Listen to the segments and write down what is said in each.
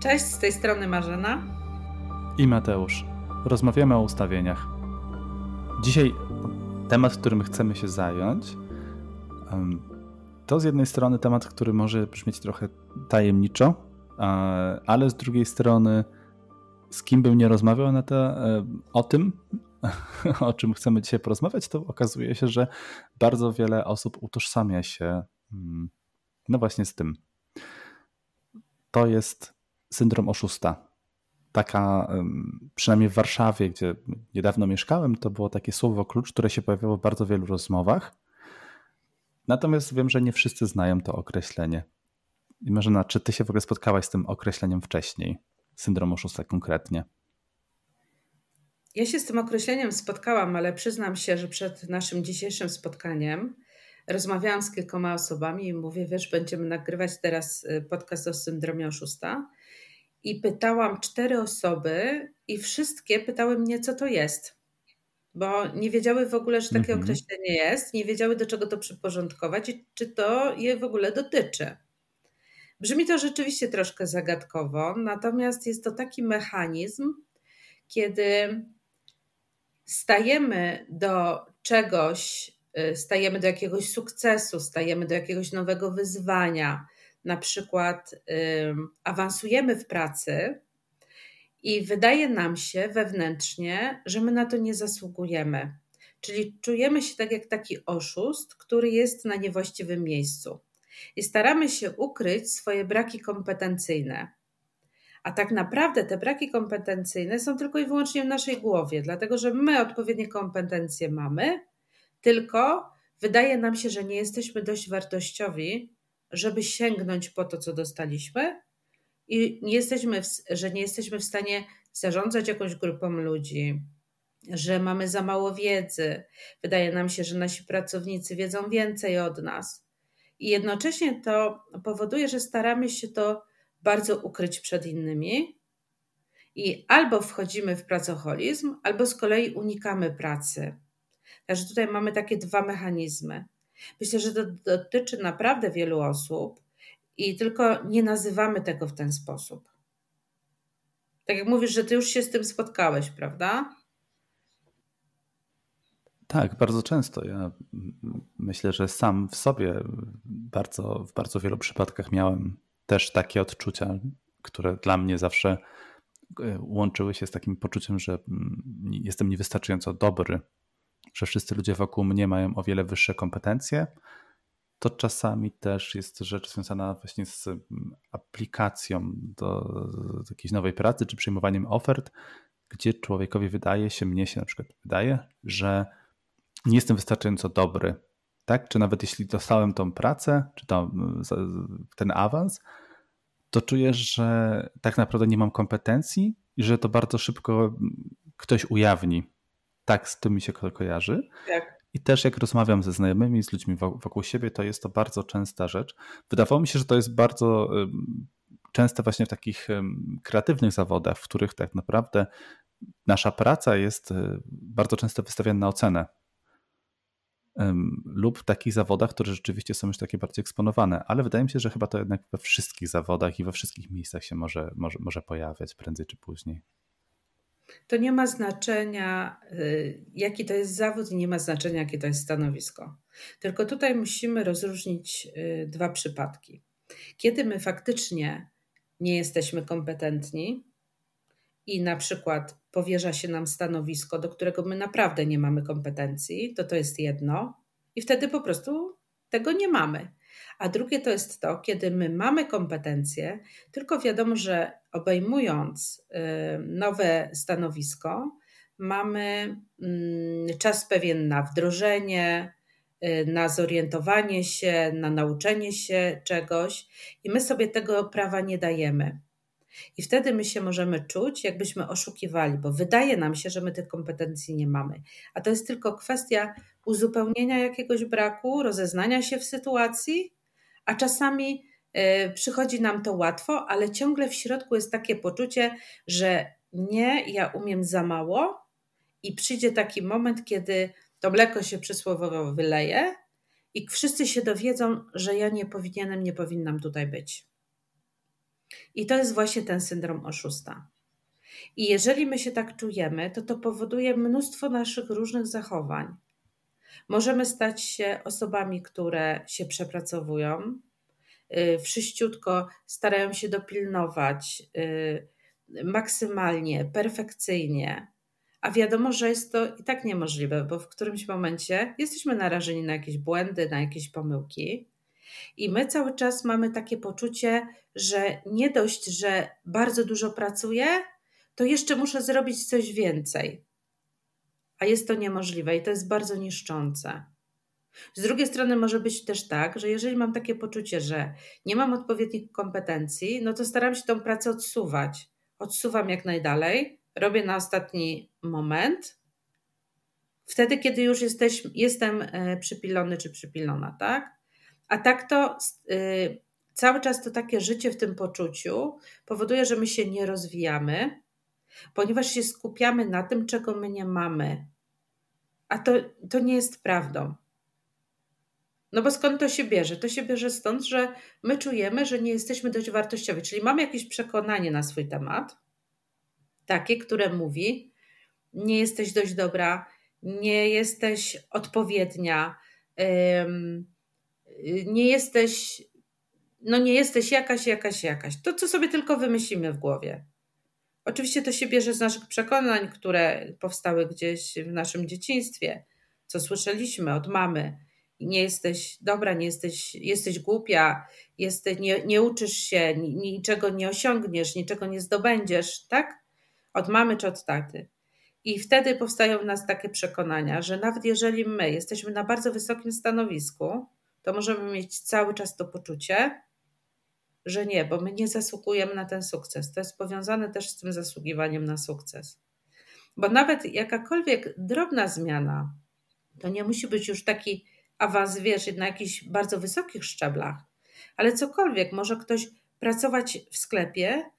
Cześć, z tej strony Marzena i Mateusz. Rozmawiamy o ustawieniach. Dzisiaj temat, którym chcemy się zająć, to z jednej strony temat, który może brzmieć trochę tajemniczo, ale z drugiej strony, z kim bym nie rozmawiał na te, e, o tym, o czym chcemy dzisiaj porozmawiać, to okazuje się, że bardzo wiele osób utożsamia się mm, no właśnie z tym. To jest syndrom oszusta. Taka, przynajmniej w Warszawie, gdzie niedawno mieszkałem, to było takie słowo klucz, które się pojawiało w bardzo wielu rozmowach. Natomiast wiem, że nie wszyscy znają to określenie. I Marzena, czy ty się w ogóle spotkałaś z tym określeniem wcześniej? Syndrom oszusta konkretnie. Ja się z tym określeniem spotkałam, ale przyznam się, że przed naszym dzisiejszym spotkaniem rozmawiałam z kilkoma osobami i mówię, wiesz, będziemy nagrywać teraz y, podcast o syndromie oszusta. I pytałam cztery osoby, i wszystkie pytały mnie, co to jest. Bo nie wiedziały w ogóle, że takie -hmm. określenie jest, nie wiedziały, do czego to przyporządkować i czy to je w ogóle dotyczy. Brzmi to rzeczywiście troszkę zagadkowo, natomiast jest to taki mechanizm, kiedy stajemy do czegoś, y, stajemy do jakiegoś sukcesu, stajemy do jakiegoś nowego wyzwania, na przykład awansujemy w pracy i wydaje nam się wewnętrznie, że my na to nie zasługujemy. Czyli czujemy się tak jak taki oszust, który jest na niewłaściwym miejscu. I staramy się ukryć swoje braki kompetencyjne. A tak naprawdę te braki kompetencyjne są tylko i wyłącznie w naszej głowie, dlatego że my odpowiednie kompetencje mamy, tylko wydaje nam się, że nie jesteśmy dość wartościowi, żeby sięgnąć po to, co dostaliśmy, i nie jesteśmy, w, że nie jesteśmy w stanie zarządzać jakąś grupą ludzi, że mamy za mało wiedzy. Wydaje nam się, że nasi pracownicy wiedzą więcej od nas. I jednocześnie to powoduje, że staramy się to bardzo ukryć przed innymi. I albo wchodzimy w pracoholizm, albo z kolei unikamy pracy. Także tutaj mamy takie dwa mechanizmy. Myślę, że to dotyczy naprawdę wielu osób i tylko nie nazywamy tego w ten sposób. Tak jak mówisz, że ty już się z tym spotkałeś, prawda? Tak, bardzo często. Ja myślę, że sam w sobie bardzo, w bardzo wielu przypadkach miałem też takie odczucia, które dla mnie zawsze e, łączyły się z takim poczuciem, że mm, jestem niewystarczająco dobry, że wszyscy ludzie wokół mnie mają o wiele wyższe kompetencje, to czasami też jest rzecz związana właśnie z mm, aplikacją do, jakiejś nowej pracy czy przyjmowaniem ofert, gdzie człowiekowi wydaje się, mnie się na przykład wydaje, że nie jestem wystarczająco dobry. Tak? Czy nawet jeśli dostałem tą pracę, czy to, ten awans, to czuję, że tak naprawdę nie mam kompetencji i że to bardzo szybko ktoś ujawni. Tak z tym mi się kojarzy. Tak. I też jak rozmawiam ze znajomymi, z ludźmi wokół siebie, to jest to bardzo częsta rzecz. Wydawało mi się, że to jest bardzo częste właśnie w takich kreatywnych zawodach, w których tak naprawdę nasza praca jest y, bardzo często wystawiana na ocenę. Lub w takich zawodach, które rzeczywiście są już takie bardziej eksponowane, ale wydaje mi się, że chyba to jednak we wszystkich zawodach i we wszystkich miejscach się może, może, może pojawiać prędzej czy później to nie ma znaczenia, y, jaki to jest zawód, i nie ma znaczenia, jakie to jest stanowisko. Tylko tutaj musimy rozróżnić y, dwa przypadki. Kiedy my faktycznie nie jesteśmy kompetentni i na przykład powierza się nam stanowisko, do którego my naprawdę nie mamy kompetencji, to to jest jedno, i wtedy po prostu tego nie mamy. A drugie to jest to, kiedy my mamy kompetencje, tylko wiadomo, że obejmując y, nowe stanowisko, mamy mm, czas pewien na wdrożenie, y, na zorientowanie się, na nauczenie się czegoś, i my sobie tego prawa nie dajemy. I wtedy my się możemy czuć, jakbyśmy oszukiwali, bo wydaje nam się, że my tych kompetencji nie mamy. A to jest tylko kwestia uzupełnienia jakiegoś braku, rozeznania się w sytuacji, a czasami y, przychodzi nam to łatwo, ale ciągle w środku jest takie poczucie, że nie, ja umiem za mało i przyjdzie taki moment, kiedy to mleko się przysłowiowo wyleje i wszyscy się dowiedzą, że ja nie powinienem, nie powinnam tutaj być. I to jest właśnie ten syndrom oszusta. I jeżeli my się tak czujemy, to to powoduje mnóstwo naszych różnych zachowań. Możemy stać się osobami, które się przepracowują, y, wszyściutko starają się dopilnować y, maksymalnie, perfekcyjnie, a wiadomo, że jest to i tak niemożliwe, bo w którymś momencie jesteśmy narażeni na jakieś błędy, na jakieś pomyłki. I my cały czas mamy takie poczucie, że nie dość, że bardzo dużo pracuję, to jeszcze muszę zrobić coś więcej. A jest to niemożliwe i to jest bardzo niszczące. Z drugiej strony może być też tak, że jeżeli mam takie poczucie, że nie mam odpowiednich kompetencji, no to staram się tą pracę odsuwać. Odsuwam jak najdalej, robię na ostatni moment, wtedy, kiedy już jesteś, jestem e, przypilony czy przypilona, tak? A tak to yy, cały czas to takie życie w tym poczuciu powoduje, że my się nie rozwijamy, ponieważ się skupiamy na tym, czego my nie mamy. A to, to nie jest prawdą. No bo skąd to się bierze? To się bierze stąd, że my czujemy, że nie jesteśmy dość wartościowi, czyli mamy jakieś przekonanie na swój temat, takie, które mówi: nie jesteś dość dobra, nie jesteś odpowiednia, nie jesteś, no nie jesteś jakaś, jakaś, jakaś. To, co sobie tylko wymyślimy w głowie. Oczywiście to się bierze z naszych przekonań, które powstały gdzieś w naszym dzieciństwie, co słyszeliśmy od mamy. Nie jesteś dobra, nie jesteś, jesteś głupia, jesteś, nie, nie uczysz się, niczego nie osiągniesz, niczego nie zdobędziesz, tak? Od mamy czy od taty. I wtedy powstają w nas takie przekonania, że nawet jeżeli my jesteśmy na bardzo wysokim stanowisku, to możemy mieć cały czas to poczucie, że nie, bo my nie zasługujemy na ten sukces. To jest powiązane też z tym zasługiwaniem na sukces. Bo nawet jakakolwiek drobna zmiana, to nie musi być już taki awans, wiesz, na jakichś bardzo wysokich szczeblach, ale cokolwiek. Może ktoś pracować w sklepie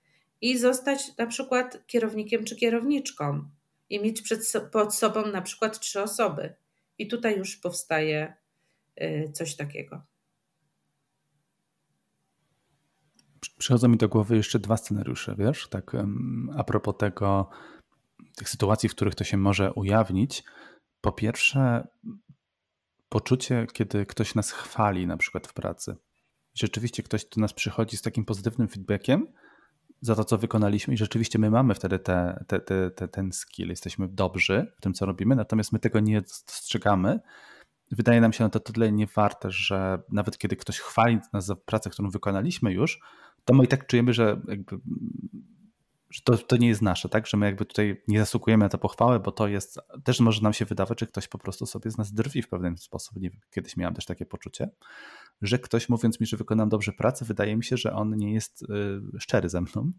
i zostać na przykład kierownikiem czy kierowniczką i mieć przed, pod sobą na przykład trzy osoby. I tutaj już powstaje y, coś takiego. Przychodzą mi do głowy jeszcze dwa scenariusze, wiesz, tak a propos tego, tych sytuacji, w których to się może ujawnić. Po pierwsze, poczucie, kiedy ktoś nas chwali, na przykład w pracy. Rzeczywiście ktoś do nas przychodzi z takim pozytywnym feedbackiem za to, co wykonaliśmy, i rzeczywiście my mamy wtedy te, te, te, te, ten skill, jesteśmy dobrzy w tym, co robimy, natomiast my tego nie dostrzegamy. Wydaje nam się na to tyle niewarte, że nawet kiedy ktoś chwali nas za pracę, którą wykonaliśmy już, to my i tak czujemy, że, jakby, że to, to nie jest nasze, tak? Że my jakby tutaj nie zasługujemy na tę pochwałę, bo to jest, też może nam się wydawać, że ktoś po prostu sobie z nas drwi w pewien sposób. Nie wiem, kiedyś miałem też takie poczucie, że ktoś mówiąc mi, że wykonam dobrze pracę, wydaje mi się, że on nie jest y, szczery ze mną.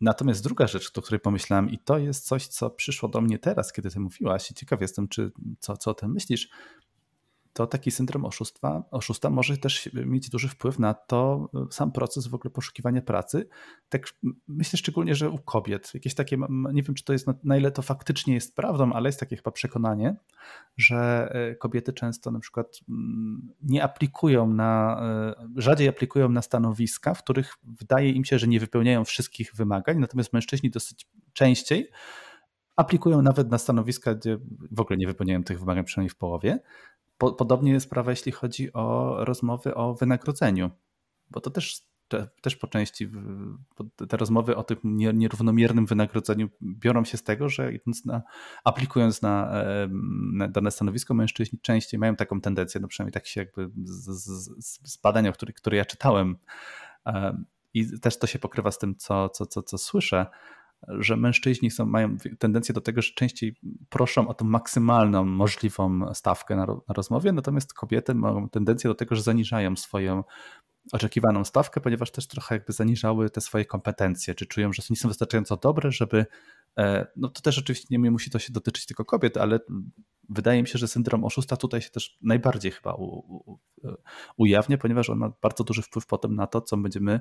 Natomiast druga rzecz, o której pomyślałem, i to jest coś, co przyszło do mnie teraz, kiedy ty mówiłaś, i ciekaw jestem, czy co, co o tym myślisz, to taki syndrom oszustwa, oszusta może też mieć duży wpływ na to sam proces w ogóle poszukiwania pracy. Tak myślę szczególnie, że u kobiet. Jakieś takie, nie wiem czy to jest, na ile to faktycznie jest prawdą, ale jest takie chyba przekonanie, że e, kobiety często na przykład nie aplikują na, e, rzadziej aplikują na stanowiska, w których wydaje im się, że nie wypełniają wszystkich wymagań, natomiast mężczyźni dosyć częściej aplikują nawet na stanowiska, gdzie w ogóle nie wypełniają tych wymagań, przynajmniej w połowie. Po, podobnie jest sprawa, jeśli chodzi o rozmowy o wynagrodzeniu, bo to też, te, też po części te rozmowy o tym nierównomiernym wynagrodzeniu biorą się z tego, że na, aplikując na, na dane stanowisko, mężczyźni częściej mają taką tendencję, no przynajmniej tak się jakby z, z, z badań, które, które ja czytałem, i też to się pokrywa z tym, co, co, co, co słyszę, że mężczyźni są, mają tendencję do tego, że częściej proszą o tą maksymalną możliwą stawkę na, na rozmowie, natomiast kobiety mają tendencję do tego, że zaniżają swoją oczekiwaną stawkę, ponieważ też trochę jakby zaniżały te swoje kompetencje, czy czują, że nie są wystarczająco dobre, żeby, e, no to też oczywiście nie musi to się dotyczyć tylko kobiet, ale wydaje mi się, że syndrom oszusta tutaj się też najbardziej chyba u, u, ujawnia, ponieważ on ma bardzo duży wpływ potem na to, co będziemy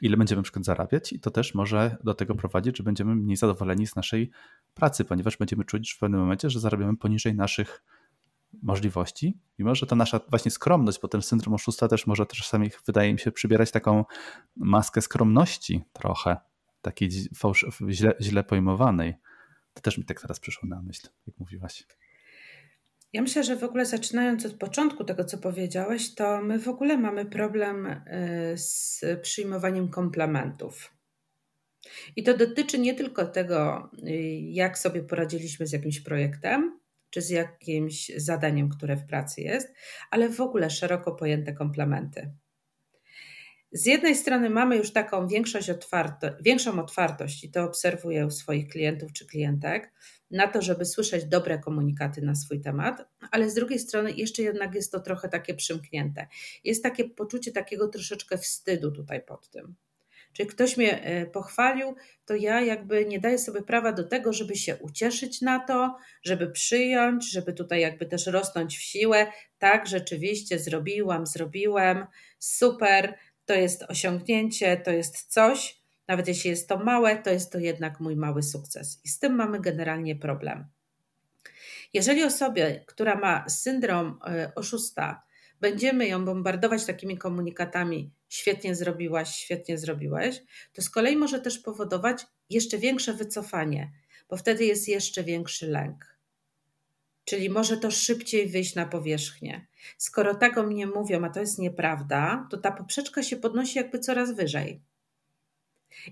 ile będziemy na przykład zarabiać, i to też może do tego prowadzić, że będziemy mniej zadowoleni z naszej pracy, ponieważ będziemy czuć w pewnym momencie, że zarabiamy poniżej naszych możliwości, mimo że ta nasza właśnie skromność, bo ten syndrom oszusta też może czasami, wydaje mi się, przybierać taką maskę skromności trochę, takiej fałsz, źle, źle pojmowanej. To też mi tak teraz przyszło na myśl, jak mówiłaś. Ja myślę, że w ogóle zaczynając od początku tego, co powiedziałeś, to my w ogóle mamy problem y, z przyjmowaniem komplementów. I to dotyczy nie tylko tego, y, jak sobie poradziliśmy z jakimś projektem, czy z jakimś zadaniem, które w pracy jest, ale w ogóle szeroko pojęte komplementy. Z jednej strony mamy już taką otwarto, większą otwartość, i to obserwuję u swoich klientów czy klientek, na to, żeby słyszeć dobre komunikaty na swój temat, ale z drugiej strony jeszcze jednak jest to trochę takie przymknięte. Jest takie poczucie takiego troszeczkę wstydu tutaj pod tym. Czyli ktoś mnie e, pochwalił, to ja jakby nie daję sobie prawa do tego, żeby się ucieszyć na to, żeby przyjąć, żeby tutaj jakby też rosnąć w siłę. Tak, rzeczywiście zrobiłam, zrobiłem, super, to jest osiągnięcie, to jest coś. Nawet jeśli jest to małe, to jest to jednak mój mały sukces. I z tym mamy generalnie problem. Jeżeli osobie, która ma syndrom e, oszusta, będziemy ją bombardować takimi komunikatami, świetnie zrobiłaś, świetnie zrobiłeś, to z kolei może też powodować jeszcze większe wycofanie, bo wtedy jest jeszcze większy lęk. Czyli może to szybciej wyjść na powierzchnię. Skoro tak o mnie mówią, a to jest nieprawda, to ta poprzeczka się podnosi jakby coraz wyżej.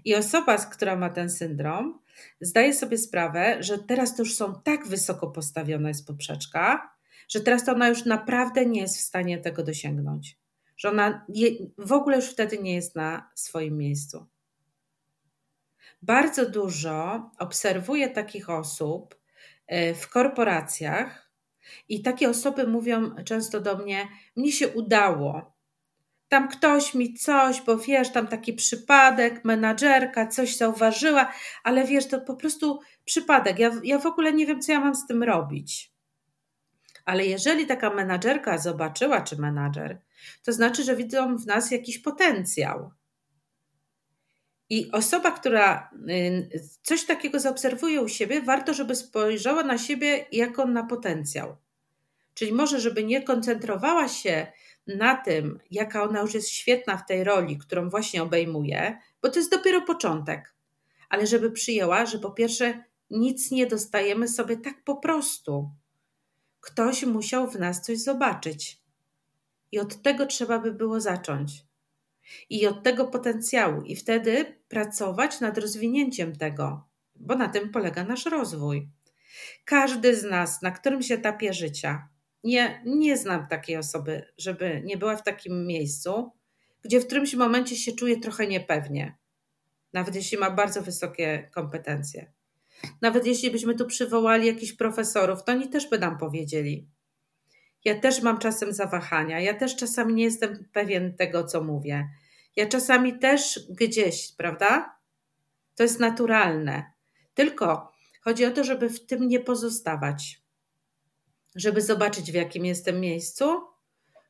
I osoba, która ma ten syndrom, zdaje sobie sprawę, że teraz to już są tak wysoko postawiona jest poprzeczka, że teraz to ona już naprawdę nie jest w stanie tego dosięgnąć. Że ona je, w ogóle już wtedy nie jest na swoim miejscu. Bardzo dużo obserwuję takich osób e, w korporacjach, i takie osoby mówią często do mnie: Mnie się udało. Tam ktoś mi coś, bo wiesz, tam taki przypadek, menadżerka coś zauważyła, ale wiesz, to po prostu przypadek. Ja, ja w ogóle nie wiem, co ja mam z tym robić. Ale jeżeli taka menadżerka zobaczyła, czy menadżer, to znaczy, że widzą w nas jakiś potencjał. I osoba, która y, coś takiego zaobserwuje u siebie, warto, żeby spojrzała na siebie jako na potencjał. Czyli może, żeby nie koncentrowała się na tym, jaka ona już jest świetna w tej roli, którą właśnie obejmuje, bo to jest dopiero początek, ale żeby przyjęła, że po pierwsze nic nie dostajemy sobie tak po prostu. Ktoś musiał w nas coś zobaczyć. I od tego trzeba by było zacząć. I od tego potencjału, i wtedy pracować nad rozwinięciem tego, bo na tym polega nasz rozwój. Każdy z nas na którymś etapie życia, nie, nie znam takiej osoby, żeby nie była w takim miejscu, gdzie w którymś momencie się czuje trochę niepewnie, nawet jeśli ma bardzo wysokie kompetencje. Nawet jeśli byśmy tu przywołali jakichś profesorów, to oni też by nam powiedzieli. Ja też mam czasem zawahania, ja też czasami nie jestem pewien tego, co mówię. Ja czasami też gdzieś, prawda? To jest naturalne. Tylko chodzi o to, żeby w tym nie pozostawać. Żeby zobaczyć, w jakim jestem miejscu,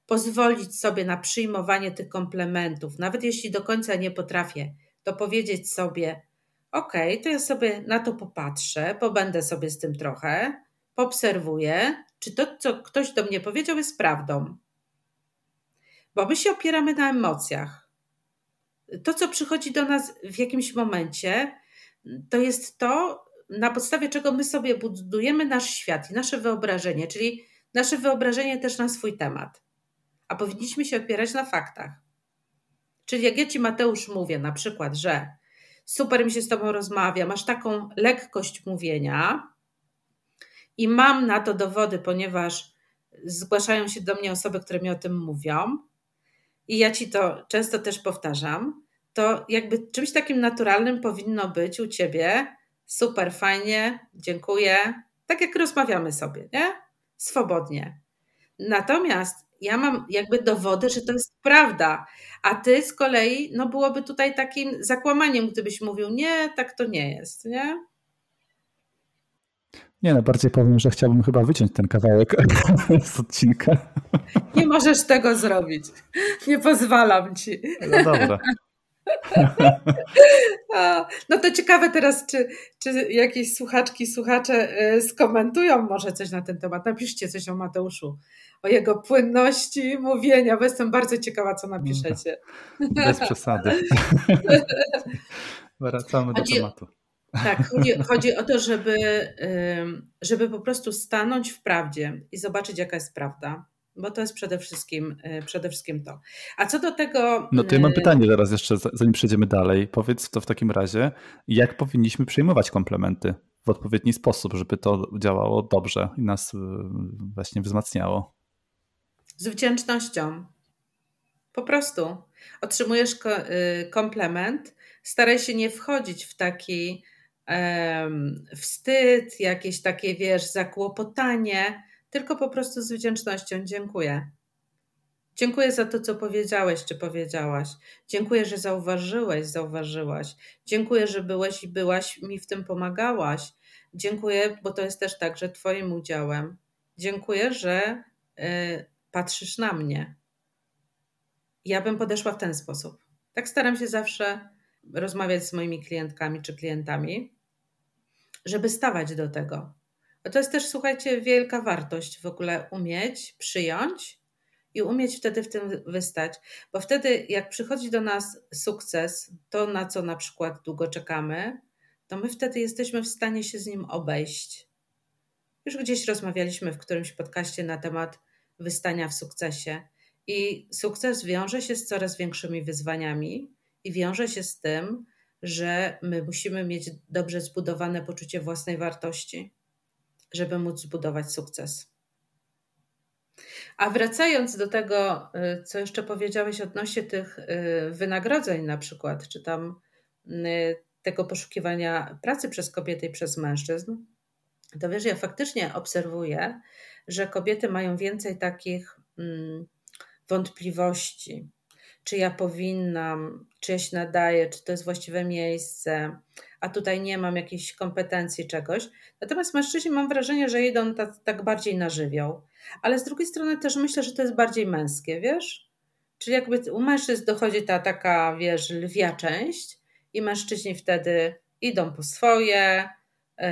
pozwolić sobie na przyjmowanie tych komplementów, nawet jeśli do końca nie potrafię, to powiedzieć sobie: okay, to ja sobie na to popatrzę, pobędę sobie z tym trochę, poobserwuję, czy to, co ktoś do mnie powiedział, jest prawdą. Bo my się opieramy na emocjach. To, co przychodzi do nas w jakimś momencie, to jest to, na podstawie czego my sobie budujemy nasz świat i nasze wyobrażenie, czyli nasze wyobrażenie też na swój temat. A powinniśmy się opierać na faktach. Czyli jak ja ci, Mateusz, mówię na przykład, że super mi się z Tobą rozmawia, masz taką lekkość mówienia i mam na to dowody, ponieważ zgłaszają się do mnie osoby, które mi o tym mówią i ja Ci to często też powtarzam, to jakby czymś takim naturalnym powinno być u Ciebie super, fajnie, dziękuję, tak jak rozmawiamy sobie, nie? Swobodnie. Natomiast ja mam jakby dowody, że to jest prawda, a ty z kolei, no byłoby tutaj takim zakłamaniem, gdybyś mówił, nie, tak to nie jest, nie? Nie, no bardziej powiem, że chciałbym chyba wyciąć ten kawałek z odcinka. Nie możesz tego zrobić. Nie pozwalam ci. No dobra. No to ciekawe teraz, czy, czy jakieś słuchaczki, słuchacze y, skomentują może coś na ten temat. Napiszcie coś o Mateuszu, o jego płynności mówienia, bo jestem bardzo ciekawa, co napiszecie. Bez przesady. Wracamy do tematu. Tak, chodzi, chodzi o to, żeby, żeby po prostu stanąć w prawdzie i zobaczyć, jaka jest prawda bo to jest przede wszystkim, y, przede wszystkim to. A co do tego. No to ja mam y, pytanie teraz jeszcze, zanim przejdziemy dalej. Powiedz to w takim razie, jak powinniśmy przyjmować komplementy w odpowiedni sposób, żeby to działało dobrze i nas y, właśnie wzmacniało? Z wdzięcznością. Po prostu. Otrzymujesz komplement, staraj się nie wchodzić w taki um, wstyd, jakieś takie, wiesz, zakłopotanie tylko po prostu z wdzięcznością dziękuję. Dziękuję za to, co powiedziałeś czy powiedziałaś. Dziękuję, że zauważyłeś, zauważyłaś. Dziękuję, że byłeś i byłaś mi w tym pomagałaś. Dziękuję, bo to jest też także Twoim udziałem. Dziękuję, że y, patrzysz na mnie. Ja bym podeszła w ten sposób. Tak staram się zawsze rozmawiać z moimi klientkami czy klientami, żeby stawać do tego. To jest też, słuchajcie, wielka wartość w ogóle umieć przyjąć i umieć wtedy w tym wystać, bo wtedy, jak przychodzi do nas sukces, to na co na przykład długo czekamy, to my wtedy jesteśmy w stanie się z nim obejść. Już gdzieś rozmawialiśmy w którymś podcaście na temat wystania w sukcesie. I sukces wiąże się z coraz większymi wyzwaniami i wiąże się z tym, że my musimy mieć dobrze zbudowane poczucie własnej wartości żeby móc zbudować sukces. A wracając do tego, y, co jeszcze powiedziałeś odnośnie tych y, wynagrodzeń, na przykład, czy tam y, tego poszukiwania pracy przez kobiety i przez mężczyzn, to wiesz, ja faktycznie obserwuję, że kobiety mają więcej takich mm, wątpliwości, czy ja powinnam, czy ja się nadaję, czy to jest właściwe miejsce, a tutaj nie mam jakiejś kompetencji czegoś. Natomiast mężczyźni mam wrażenie, że idą tak, tak bardziej na żywioł. Ale z drugiej strony też myślę, że to jest bardziej męskie, wiesz? Czyli jakby u mężczyzn dochodzi ta taka, wiesz, lwia część i mężczyźni wtedy idą po swoje, yy,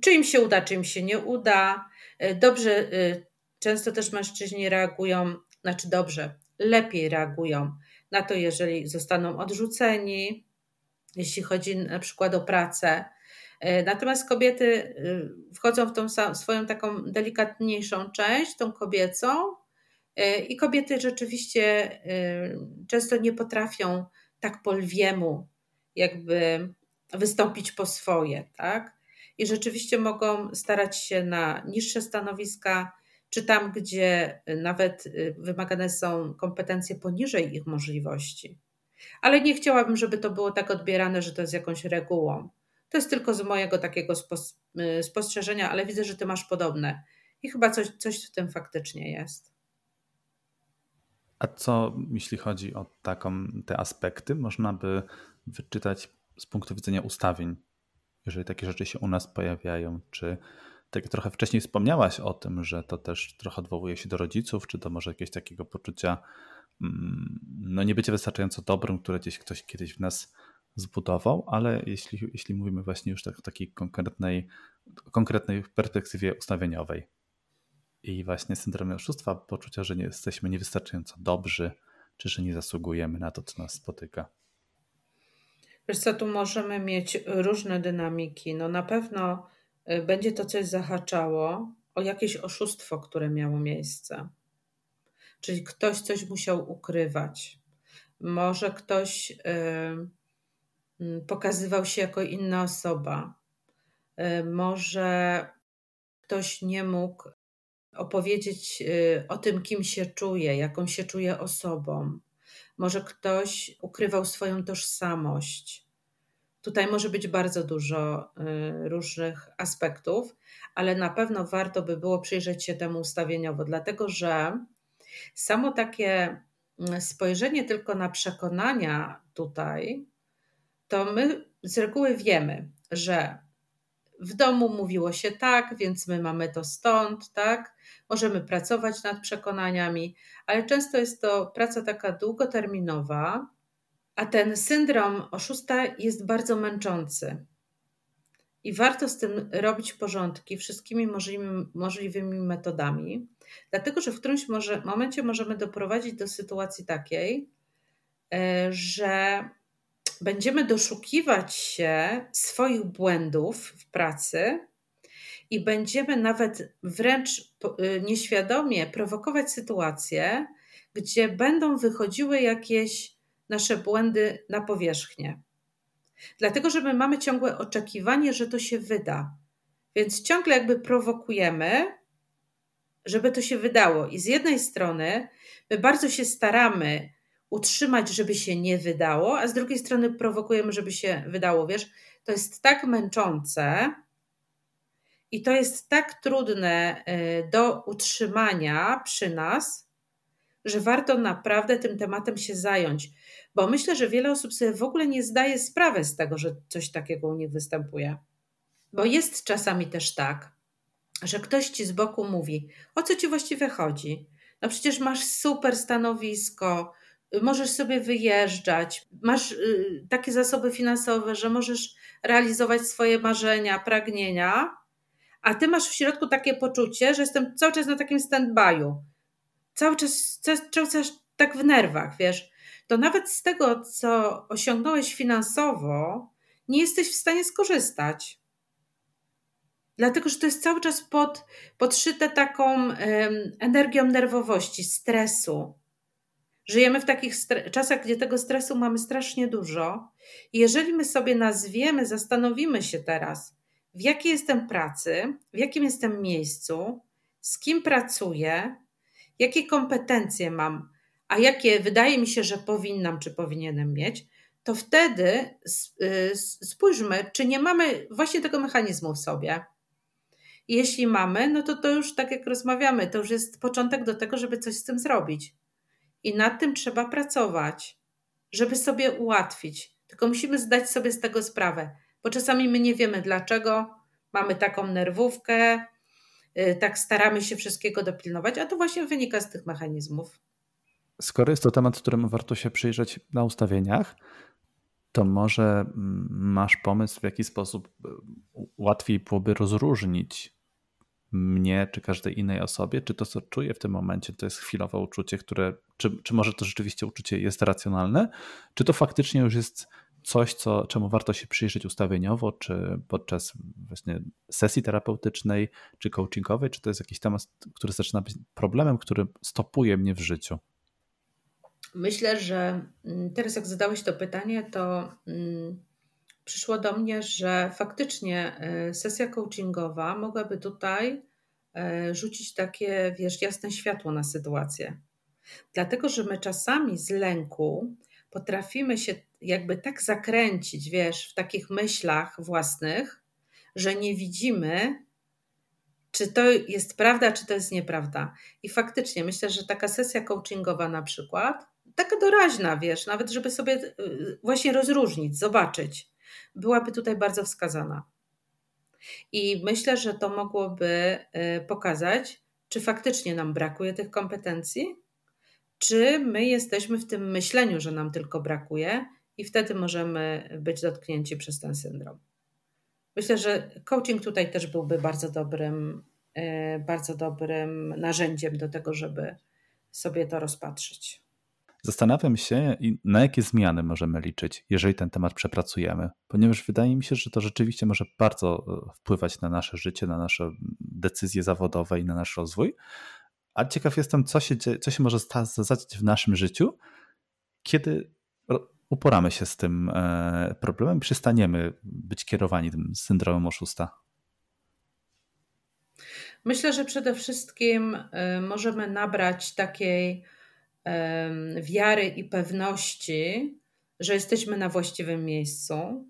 czy im się uda, czy im się nie uda. Yy, dobrze, yy, często też mężczyźni reagują, znaczy dobrze, lepiej reagują na to, jeżeli zostaną odrzuceni, jeśli chodzi na przykład o pracę. E, natomiast kobiety e, wchodzą w tą swoją taką delikatniejszą część, tą kobiecą, e, i kobiety rzeczywiście często nie potrafią tak po lwiemu jakby wystąpić po swoje, tak? I rzeczywiście mogą starać się na niższe stanowiska, czy tam, gdzie nawet wymagane są kompetencje poniżej ich możliwości. Ale nie chciałabym, żeby to było tak odbierane, że to jest jakąś regułą. To jest tylko z mojego takiego y, spostrzeżenia, ale widzę, że ty masz podobne. I chyba coś, coś w tym faktycznie jest. A co, jeśli chodzi o taką, te aspekty, można by wyczytać z punktu widzenia ustawień, jeżeli takie rzeczy się u nas pojawiają? Czy tak trochę wcześniej wspomniałaś o tym, że to też trochę odwołuje się do rodziców, czy to może jakieś takiego poczucia Mm, no nie będzie wystarczająco dobrym, które gdzieś ktoś kiedyś w nas zbudował, ale jeśli, jeśli mówimy właśnie już tak w takiej konkretnej, konkretnej perspektywie ustawieniowej i właśnie syndromie oszustwa, poczucia, że nie jesteśmy niewystarczająco dobrzy, czy że nie zasługujemy na to, co nas spotyka. Wiesz co, tu możemy mieć różne dynamiki. No na pewno będzie to coś zahaczało o jakieś oszustwo, które miało miejsce. Czyli ktoś coś musiał ukrywać. Może ktoś y, pokazywał się jako inna osoba. Y, może ktoś nie mógł opowiedzieć y, o tym, kim się czuje, jaką się czuje osobą. Może ktoś ukrywał swoją tożsamość. Tutaj może być bardzo dużo różnych aspektów, ale na pewno warto by było przyjrzeć się temu ustawieniowo, dlatego że Samo takie mm, spojrzenie tylko na przekonania tutaj, to my z reguły wiemy, że w domu mówiło się tak, więc my mamy to stąd, tak? Możemy pracować nad przekonaniami, ale często jest to praca taka długoterminowa, A ten syndrom oszusta jest bardzo męczący. I warto z tym robić porządki wszystkimi możliwymi, możliwymi metodami, dlatego że w którymś może, momencie możemy doprowadzić do sytuacji takiej, e, że będziemy doszukiwać się swoich błędów w pracy i będziemy nawet wręcz y, nieświadomie prowokować sytuacje, gdzie będą wychodziły jakieś nasze błędy na powierzchnię. Dlatego, że my mamy ciągłe oczekiwanie, że to się wyda. Więc ciągle jakby prowokujemy, żeby to się wydało. I z jednej strony my bardzo się staramy utrzymać, żeby się nie wydało, a z drugiej strony prowokujemy, żeby się wydało. Wiesz, to jest tak męczące i to jest tak trudne y, do utrzymania przy nas, że warto naprawdę tym tematem się zająć. Bo myślę, że wiele osób sobie w ogóle nie zdaje sprawy z tego, że coś takiego u nich występuje. Bo jest czasami też tak, że ktoś ci z boku mówi: O co ci właściwie chodzi? No przecież masz super stanowisko, możesz sobie wyjeżdżać, masz y, takie zasoby finansowe, że możesz realizować swoje marzenia, pragnienia, a ty masz w środku takie poczucie, że jestem cały czas na takim stand-by'u. Cały czas, cały czas tak w nerwach, wiesz. To nawet z tego, co osiągnąłeś finansowo, nie jesteś w stanie skorzystać. Dlatego, że to jest cały czas pod, podszyte taką um, energią nerwowości, stresu, Żyjemy w takich czasach, gdzie tego stresu mamy strasznie dużo. I jeżeli my sobie nazwiemy, zastanowimy się teraz, w jakiej jestem pracy, w jakim jestem miejscu, z kim pracuję, jakie kompetencje mam, a jakie wydaje mi się, że powinnam czy powinienem mieć, to wtedy y, spójrzmy, czy nie mamy właśnie tego mechanizmu w sobie. Jeśli mamy, no to to już tak jak rozmawiamy, to już jest początek do tego, żeby coś z tym zrobić. I nad tym trzeba pracować, żeby sobie ułatwić. Tylko musimy zdać sobie z tego sprawę, bo czasami my nie wiemy dlaczego mamy taką nerwówkę, tak staramy się wszystkiego dopilnować, a to właśnie wynika z tych mechanizmów. Skoro jest to temat, któremu warto się przyjrzeć na ustawieniach, to może mm, masz pomysł, w jaki sposób y, łatwiej byłoby rozróżnić mnie czy każdej innej osobie, czy to, co czuję w tym momencie, to jest chwilowe uczucie, które, czy, czy może to rzeczywiście uczucie jest racjonalne, czy to faktycznie już jest coś, co, czemu warto się przyjrzeć ustawieniowo, czy podczas właśnie sesji terapeutycznej, czy coachingowej, czy to jest jakiś temat, który zaczyna być problemem, który stopuje mnie w życiu? Myślę, że mm, teraz jak zadałeś to pytanie, to mm, przyszło do mnie, że faktycznie e, sesja coachingowa mogłaby tutaj e, rzucić takie, wiesz, jasne światło na sytuację. Dlatego, że my czasami z lęku potrafimy się jakby tak zakręcić, wiesz, w takich myślach własnych, że nie widzimy, czy to jest prawda, czy to jest nieprawda. I faktycznie myślę, że taka sesja coachingowa na przykład, taka doraźna, wiesz, nawet żeby sobie y, właśnie rozróżnić, zobaczyć, byłaby tutaj bardzo wskazana. I myślę, że to mogłoby y, pokazać, czy faktycznie nam brakuje tych kompetencji, czy my jesteśmy w tym myśleniu, że nam tylko brakuje, i wtedy możemy być dotknięci przez ten syndrom. Myślę, że coaching tutaj też byłby bardzo dobrym, y, bardzo dobrym narzędziem do tego, żeby sobie to rozpatrzyć. Zastanawiam się, na jakie zmiany możemy liczyć, jeżeli ten temat przepracujemy, ponieważ wydaje mi się, że to rzeczywiście może bardzo e, wpływać na nasze życie, na nasze decyzje zawodowe i na nasz rozwój. A ciekaw jestem, co się, co się może zadziać w naszym życiu, kiedy uporamy się z tym e, problemem przestaniemy być kierowani tym syndromem oszusta. Myślę, że przede wszystkim e, możemy nabrać takiej wiary i pewności, że jesteśmy na właściwym miejscu.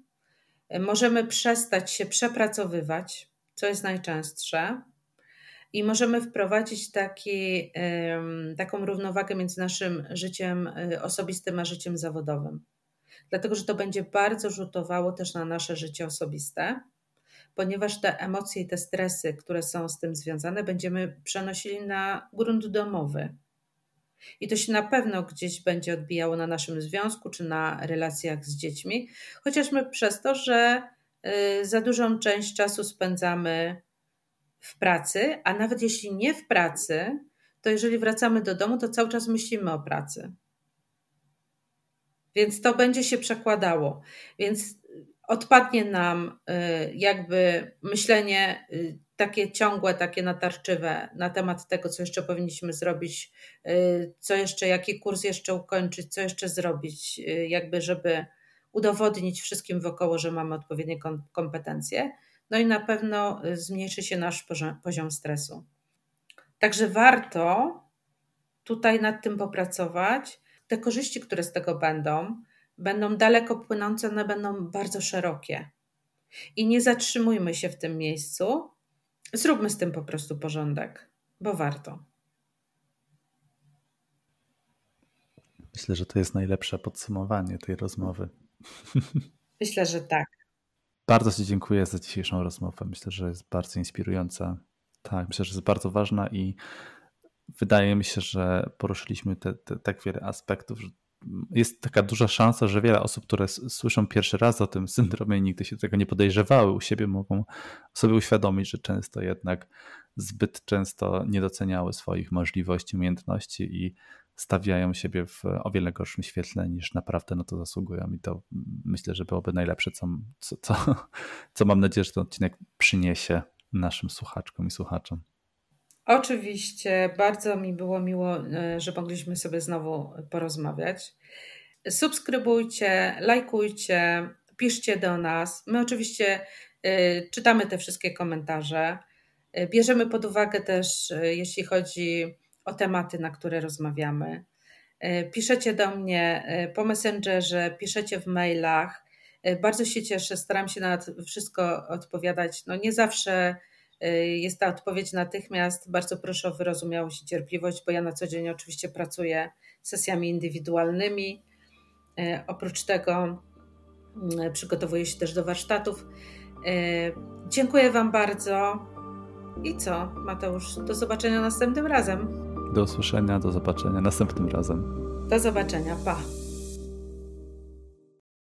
Możemy przestać się przepracowywać, co jest najczęstsze, i możemy wprowadzić taki, taką równowagę między naszym życiem y, osobistym a życiem zawodowym. Dlatego, że to będzie bardzo rzutowało też na nasze życie osobiste, ponieważ te emocje i te stresy, które są z tym związane, będziemy przenosili na grunt domowy I to się na pewno gdzieś będzie odbijało na naszym związku czy na relacjach z dziećmi, chociażby przez to, że y, za dużą część czasu spędzamy w pracy, a nawet jeśli nie w pracy, to jeżeli wracamy do domu, to cały czas myślimy o pracy. Więc to będzie się przekładało. Więc odpadnie nam y, jakby myślenie y, takie ciągłe, takie natarczywe na temat tego, co jeszcze powinniśmy zrobić, y, co jeszcze, jaki kurs jeszcze ukończyć, co jeszcze zrobić, jakby żeby udowodnić wszystkim wokoło, że mamy odpowiednie kompetencje. No i na pewno zmniejszy się nasz poziom stresu. Także warto tutaj nad tym popracować. Te korzyści, które z tego będą, będą daleko płynące, one będą bardzo szerokie. I nie zatrzymujmy się w tym miejscu. Zróbmy z tym po prostu porządek, bo warto. Myślę, że to jest najlepsze podsumowanie tej rozmowy. Myślę, że tak. Bardzo Ci dziękuję za dzisiejszą rozmowę. Myślę, że jest bardzo inspirująca. Tak, myślę, że jest bardzo ważna i wydaje mi się, że poruszyliśmy te, te, tak wiele aspektów, że jest taka duża szansa, że wiele osób, które słyszą pierwszy raz o tym syndromie i nigdy się tego nie podejrzewały u siebie, mogą sobie uświadomić, że często jednak zbyt często nie doceniały swoich możliwości, umiejętności i stawiają siebie w o wiele gorszym świetle niż naprawdę na to zasługują. I to myślę, że byłoby najlepsze, co, co, co, co mam nadzieję, że ten odcinek przyniesie naszym słuchaczkom i słuchaczom. Oczywiście, bardzo mi było miło, e, że mogliśmy sobie znowu porozmawiać. Subskrybujcie, lajkujcie, piszcie do nas. My oczywiście e, czytamy te wszystkie komentarze. E, bierzemy pod uwagę też, jeśli chodzi o tematy, na które rozmawiamy. Piszecie do mnie po Messengerze, piszecie w mailach. Bardzo się cieszę, staram się na wszystko odpowiadać. No nie zawsze jest ta odpowiedź natychmiast. Bardzo proszę o wyrozumiałość i cierpliwość, bo ja na co dzień oczywiście pracuję sesjami indywidualnymi. Oprócz tego y, przygotowuję się też do warsztatów. Dziękuję Wam bardzo. I co, Mateusz? Do zobaczenia następnym razem. Do usłyszenia, do zobaczenia następnym razem. Do zobaczenia, pa.